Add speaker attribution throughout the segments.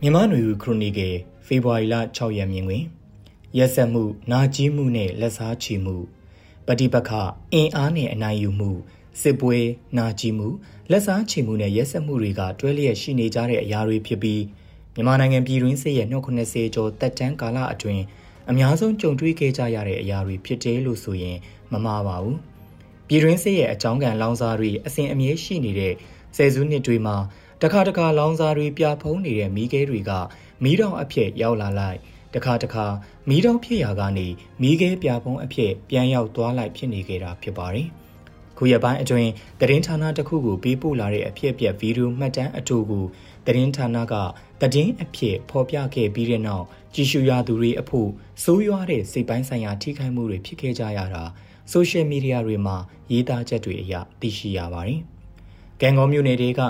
Speaker 1: မြန်မာ့ຫນွေဦးခရိုနီကယ်ဖေဖော်ဝါရီလ6ရက်မြင်တွင်ရက်ဆက်မှုနာကြီးမှုနဲ့လက်စားချီမှုပฏิပက္ခအင်အားနဲ့အနိုင်ယူမှုစစ်ပွဲနာကြီးမှုလက်စားချီမှုနဲ့ရက်ဆက်မှုတွေကတွဲလျက်ရှိနေကြတဲ့အရာတွေဖြစ်ပြီးမြန်မာနိုင်ငံပြည်တွင်းစစ်ရဲ့290ကျော်တက်တန်းကာလအတွင်းအများဆုံးကြုံတွေ့ခဲ့ကြရတဲ့အရာတွေဖြစ်တယ်လို့ဆိုရင်မမှားပါဘူးပြည်တွင်းစစ်ရဲ့အကြောင်းကံလောင်စာတွေအစဉ်အမြဲရှိနေတဲ့ဆယ်စုနှစ်တွေမှာ တခါတခါလောင်စာတွေပြဖုံးနေတဲ့မီးခဲတွေကမီးတောင်အဖြစ်ရောက်လာလိုက်တခါတခါမီးတောင်ဖြစ်ရာကနေမီးခဲပြဖုံးအဖြစ်ပြန်ရောက်သွားလိုက်ဖြစ်နေကြတာဖြစ်ပါတယ်ခုရပိုင်းအတွင်းသတင်းဌာနတစ်ခုကိုပေးပို့လာတဲ့အဖြစ်အပျက်ဗီဒီယိုမှတ်တမ်းအတူကိုသတင်းဌာနကသတင်းအဖြစ်ဖော်ပြခဲ့ပြီးတဲ့နောက်ကြည်ရှုရသူတွေအဖို့စိုးရွားတဲ့စိတ်ပိုင်းဆိုင်ရာထိခိုက်မှုတွေဖြစ်ခဲ့ကြရတာဆိုရှယ်မီဒီယာတွေမှာရေးသားချက်တွေအရသိရှိရပါတယ်။ကံကောမြို့နယ်တွေက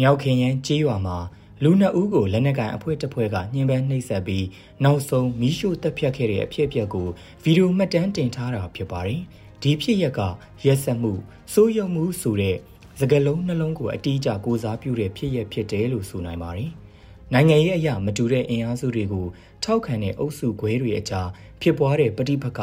Speaker 1: မြောက်ခင်ရန်ကြေးရွာမှာလူနှစ်ဦးကိုလက်နက်ကင်အဖွဲ့တစ်ဖွဲ့ကညှဉ်းပန်းနှိပ်စက်ပြီးနောက်ဆုံးမီးရှို့တပ်ဖြတ်ခဲ့တဲ့အဖြစ်အပျက်ကိုဗီဒီယိုမှတ်တမ်းတင်ထားတာဖြစ်ပါတယ်။ဒီဖြစ်ရက်ကရက်ဆက်မှုစိုးရုံမှုဆိုတဲ့စကလုံးနှလုံးကိုအတိအကျကိုစားပြုတဲ့ဖြစ်ရက်ဖြစ်တယ်လို့ဆိုနိုင်ပါတယ်။နိုင်ငံရေးအရာမတူတဲ့အင်အားစုတွေကိုထောက်ခံတဲ့အုပ်စုခွဲတွေအကြားဖြစ်ပွားတဲ့ပဋိပက္ခ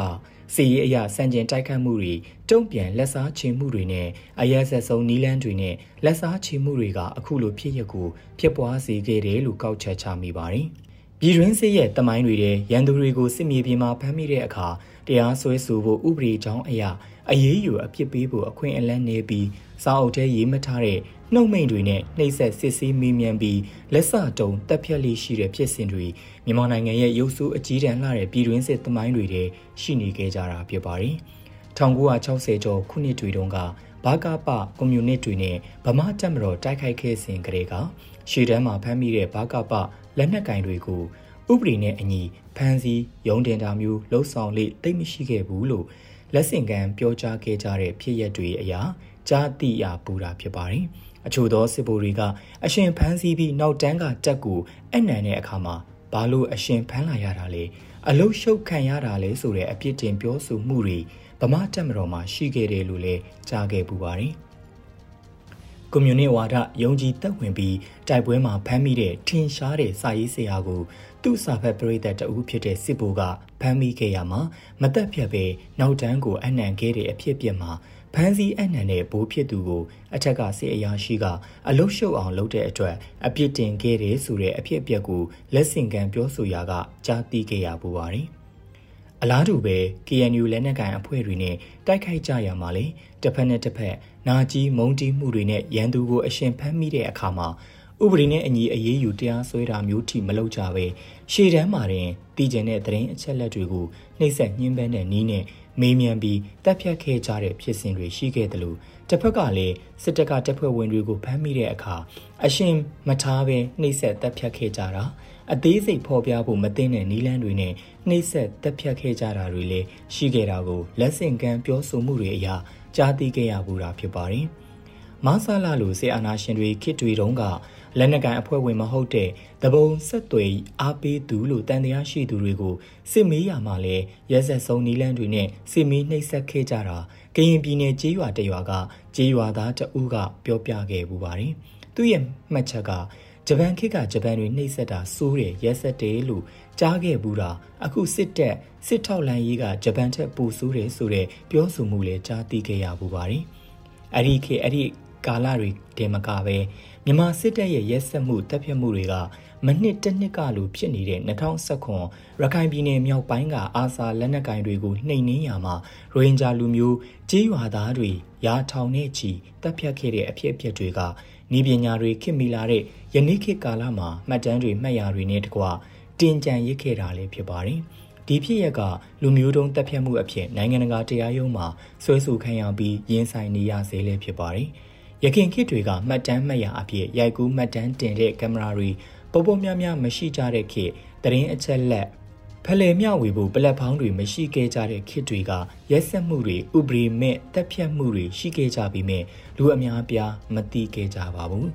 Speaker 1: စီရေးအရာစံကျင်တိုက်ခတ်မှုတွေတုံ့ပြန်လက်စားချေမှုတွေနဲ့အရက်ဆက်ဆုံးနီးလန်းတွေနဲ့လက်စားချေမှုတွေကအခုလိုဖြစ်ရကိုဖြစ်ပွားစေခဲ့တယ်လို့ကောက်ချက်ချမိပါတယ်။ပြည်တွင်းစစ်ရဲ့တမိုင်းတွေတဲ့ရန်သူတွေကိုစစ်မြေပြင်မှာဖမ်းမိတဲ့အခါ တရားစွဲဆိုဖို့ဥပဒေကြောင်းအရာအရေးယူအပြစ်ပေးဖို့အခွင့်အလမ်းနေပြီးစာအုပ်ထဲရေးမထားတဲ့နှုတ်မိန်တွေနဲ့နှိပ်ဆက်စစ်ဆေးမေးမြန်းပြီးလက်စတုံတက်ဖြတ်လေးရှိတဲ့ဖြစ်စဉ်တွေမြန်မာနိုင်ငံရဲ့ရုပ်ဆိုးအကြီးတန်းလှတဲ့ပြည်တွင်းစစ်သမိုင်းတွေထဲရှိနေခဲ့ကြတာဖြစ်ပါတယ်။1960ကျော်ခုနှစ်တွေတုန်းကဘာကပကွန်မြူနစ်တွေနဲ့ဗမာတပ်မတော်တိုက်ခိုက်ခဲ့စဉ်ကတည်းကရှေ့တန်းမှာဖမ်းမိတဲ့ဘာကပလက်နက်ကင်တွေကိုဥပဒေနဲ့အညီ ဖမ်းဆီးရုံးတင်တာမျိုးလှုပ်ဆောင်လေတိတ်မရှိခဲ့ဘူးလို့လက်ဆင့်ကမ်းပြောကြားခဲ့ကြတဲ့ဖြစ်ရပ်တွေအရာကြားသိရပူတာဖြစ်ပါတယ်။အချို့သောစစ်ဗိုလ်တွေကအရှင်ဖမ်းဆီးပြီးနောက်တန်းကတက်ကိုအနံတဲ့အခါမှာဘာလို့အရှင်ဖမ်းလာရတာလဲအလုရှုပ်ခံရတာလဲဆိုတဲ့အပြစ်တင်ပြောဆိုမှုတွေဗမာတက်မတော်မှာရှိခဲ့တယ်လို့လည်းကြားခဲ့ပူပါတယ်။ကွန်မြူနစ်ဝါဒယုံကြည်သက်ဝင်ပြီးတိုက်ပွဲမှာဖမ်းမိတဲ့ထင်ရှားတဲ့စာရေးဆရာကို သူ့စာဖက်ပရိသတ်တဦးဖြစ်တဲ့စစ်ဘိုကဖမ်းမိခဲ့ရမှာမသက်ဖြတ်ပဲနောက်တန်းကိုအနှံခဲ့တဲ့အဖြစ်အပျက်မှာဖမ်းဆီးအနှံတဲ့ဘိုးဖြစ်သူကိုအထက်ကစစ်အရာရှိကအလုရှုပ်အောင်လုပ်တဲ့အတွက်အပြစ်တင်ခဲ့တယ်ဆိုတဲ့အဖြစ်အပျက်ကိုလက်ဆင့်ကမ်းပြောဆိုရာကကြားသိခဲ့ရပူပါတယ်အလားတူပဲ KNU လက်နက်ကိုင်အဖွဲ့တွေနဲ့တိုက်ခိုက်ကြရမှာလေတစ်ဖက်နဲ့တစ်ဖက်နာကြီးမုံတီးမှုတွေနဲ့ရန်သူကိုအရှင်ဖမ်းမိတဲ့အခါမှာ ဥပဒေနဲ့အညီအရေးယူတရားစွဲတာမျိုးထိမလုပ်ကြပဲရှေ့တန်းမှာတင်တည်ကျင်တဲ့သတင်းအချက်လက်တွေကိုနှိမ့်ဆက်ညှင်းပန်းတဲ့နည်းနဲ့မေးမြန်းပြီးတပ်ဖြတ်ခဲ့ကြတဲ့ဖြစ်စဉ်တွေရှိခဲ့တယ်လို့တစ်ဖက်ကလည်းစစ်တပ်ကတပ်ဖွဲ့ဝင်တွေကိုဖမ်းမိတဲ့အခါအရှင်မထားပဲနှိမ့်ဆက်တပ်ဖြတ်ခဲ့ကြတာအသေးစိတ်ဖော်ပြဖို့မသိတဲ့နီလန်းတွေနဲ့နှိမ့်ဆက်တပ်ဖြတ်ခဲ့ကြတာတွေလည်းရှိခဲ့တာကိုလက်ဆင့်ကမ်းပြောဆိုမှုတွေအရာကြားသိခဲ့ရဘူးတာဖြစ်ပါတယ်။မဆာလာလိုစေအာနာရှင်တွေခေတ်တွေတုန်းကလက်နက်ကန်အဖွဲ့ဝင်မဟုတ်တဲ့တဘုံဆက်သွယ်အားပေးသူလို့တန်တရားရှိသူတွေကိုစစ်မေးရမှာလဲရဲဆက်ဆုံးနီလန်းတွေနဲ့စစ်မေးနှိပ်စက်ခဲ့ကြတာကရင်ပြည်နယ်ကျေးရွာတရွာကကျေးရွာသားတဦးကပြောပြခဲ့ပူပါတယ်။သူ့ရဲ့မှတ်ချက်ကဂျပန်ခေတ်ကဂျပန်တွေနှိပ်စက်တာစိုးတယ်ရက်ဆက်တယ်လို့ကြားခဲ့ဘူးတာအခုစစ်တပ်စစ်ထောက်လန်ရေးကဂျပန်ထက်ပိုဆိုးတယ်ဆိုတဲ့ပြောဆိုမှုလည်းကြားသိခဲ့ရပူပါတယ်။အဲ့ဒီခေတ်အဲ့ဒီကာလတွေတည်းမကပဲ မြန်မာစစ်တပ်ရဲ့ရဲစက်မှုတပ်ဖြတ်မှုတွေကမနှစ်တစ်နှစ်ကလိုဖြစ်နေတဲ့2019ရခိုင်ပြည်နယ်မြောက်ပိုင်းကအာဆာလက်နက်ကင်တွေကိုနှိမ်နင်းရမှာရိုဟင်ဂျာလူမျိုးကြေးရွာသားတွေရာထောင်နဲ့ချီတပ်ဖြတ်ခဲ့တဲ့အဖြစ်အပျက်တွေကဤပညာတွေခင်မီလာတဲ့ယနေ့ခေတ်ကာလမှာမှတ်တမ်းတွေမှတ်ရာတွေနဲ့တကွတင်ကြံရစ်ခဲ့တာလည်းဖြစ်ပါတယ်။ဒီဖြစ်ရက်ကလူမျိုးတုံးတပ်ဖြတ်မှုအဖြစ်နိုင်ငံတကာတရားရုံးမှာဆွဲဆိုခံရပြီးရင်ဆိုင်နေရစေလည်းဖြစ်ပါတယ်။ ရခင်ခေတ်တွေကမှတ်တမ်းမှတ်ရာအဖြစ်ရိုက်ကူးမှတ်တမ်းတင်တဲ့ကင်မရာတွေပုံပုံများများမရှိကြတဲ့ခေတ်တရင်အချက်လက်ဖလှယ်မျှဝေဖို့ပလက်ဖောင်းတွေမရှိခဲ့ကြတဲ့ခေတ်တွေကရက်ဆက်မှုတွေဥပဒေမဲ့တက်ဖြတ်မှုတွေရှိခဲ့ကြပြီးမြဲလူအများပြားမသိခဲ့ကြပါဘူး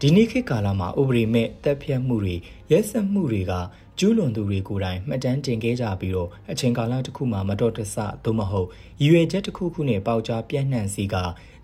Speaker 1: ဒီနေ့ခေတ်ကာလမှာဥပဒေမဲ့တက်ဖြတ်မှုတွေရက်ဆက်မှုတွေကကျူးလွန်သူတွေကိုယ်တိုင်မှတ်တမ်းတင်ခဲ့ကြပြီးတော့အချိန်ကာလတစ်ခုမှာမတော်တဆသို့မဟုတ်ရည်ရွယ်ချက်တစ်ခုခုနဲ့ပေါက်ကြားပြန့်နှံ့စီက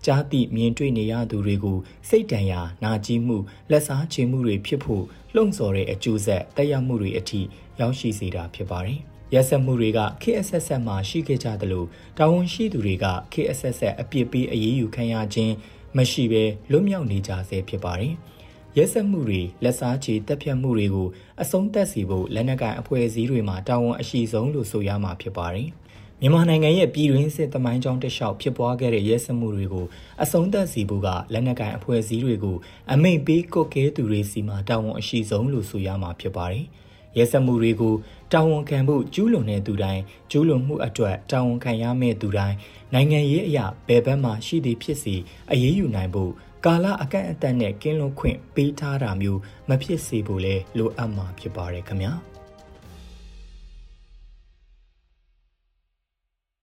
Speaker 1: ကြားသိမြင်တွေ့နေရသူတွေကိုစိတ်တန်ရာနာကျင်မှုလက်စားချေမှုတွေဖြစ်ဖို့လှုံ့ဆော်တဲ့အကျိုးဆက်တက်ရောက်မှုတွေအထိရောက်ရှိစေတာဖြစ်ပါတယ်။ရက်စက်မှုတွေက KSSS မှာရှိခဲ့ကြသလိုတာဝန်ရှိသူတွေက KSSS အပြစ်ပေးအရေးယူခံရခြင်းမရှိဘဲလွတ်မြောက်နေကြဆဲဖြစ်ပါတယ်။ရက်စက်မှုတွေလက်စားချေတက်ဖြတ်မှုတွေကိုအဆုံးသတ်စေဖို့လက်နက်ကိုင်အဖွဲ့အစည်းတွေမှာတာဝန်အရှိဆုံးလို့ဆိုရမှာဖြစ်ပါတယ်။ မြန်မာနိုင်ငံရဲ့ပြည်တွင်းစစ်တမိုင်းကြောင်းတလျှောက်ဖြစ်ပွားခဲ့တဲ့ရဲစမှုတွေကိုအဆုံးသတ်စီဖို့ကလက်နက်ကိုင်အဖွဲ့အစည်းတွေကိုအမိန့်ပေးကုတ်ကဲသူတွေစီမှာတာဝန်အရှိဆုံးလို့ဆိုရမှာဖြစ်ပါတယ်။ရဲစမှုတွေကိုတာဝန်ခံဖို့ကျူးလွန်တဲ့သူတိုင်းကျူးလွန်မှုအတွက်တာဝန်ခံရမယ့်သူတိုင်းနိုင်ငံရေးအရာဘယ်ဘက်မှရှိသည်ဖြစ်စီအရေးယူနိုင်ဖို့ကာလအကန့်အသတ်နဲ့ကင်းလွန်ခွင့်ပေးထားတာမျိုးမဖြစ်စေဖို့လဲလိုအပ်မှာဖြစ်ပါတယ်ခင်ဗျာ။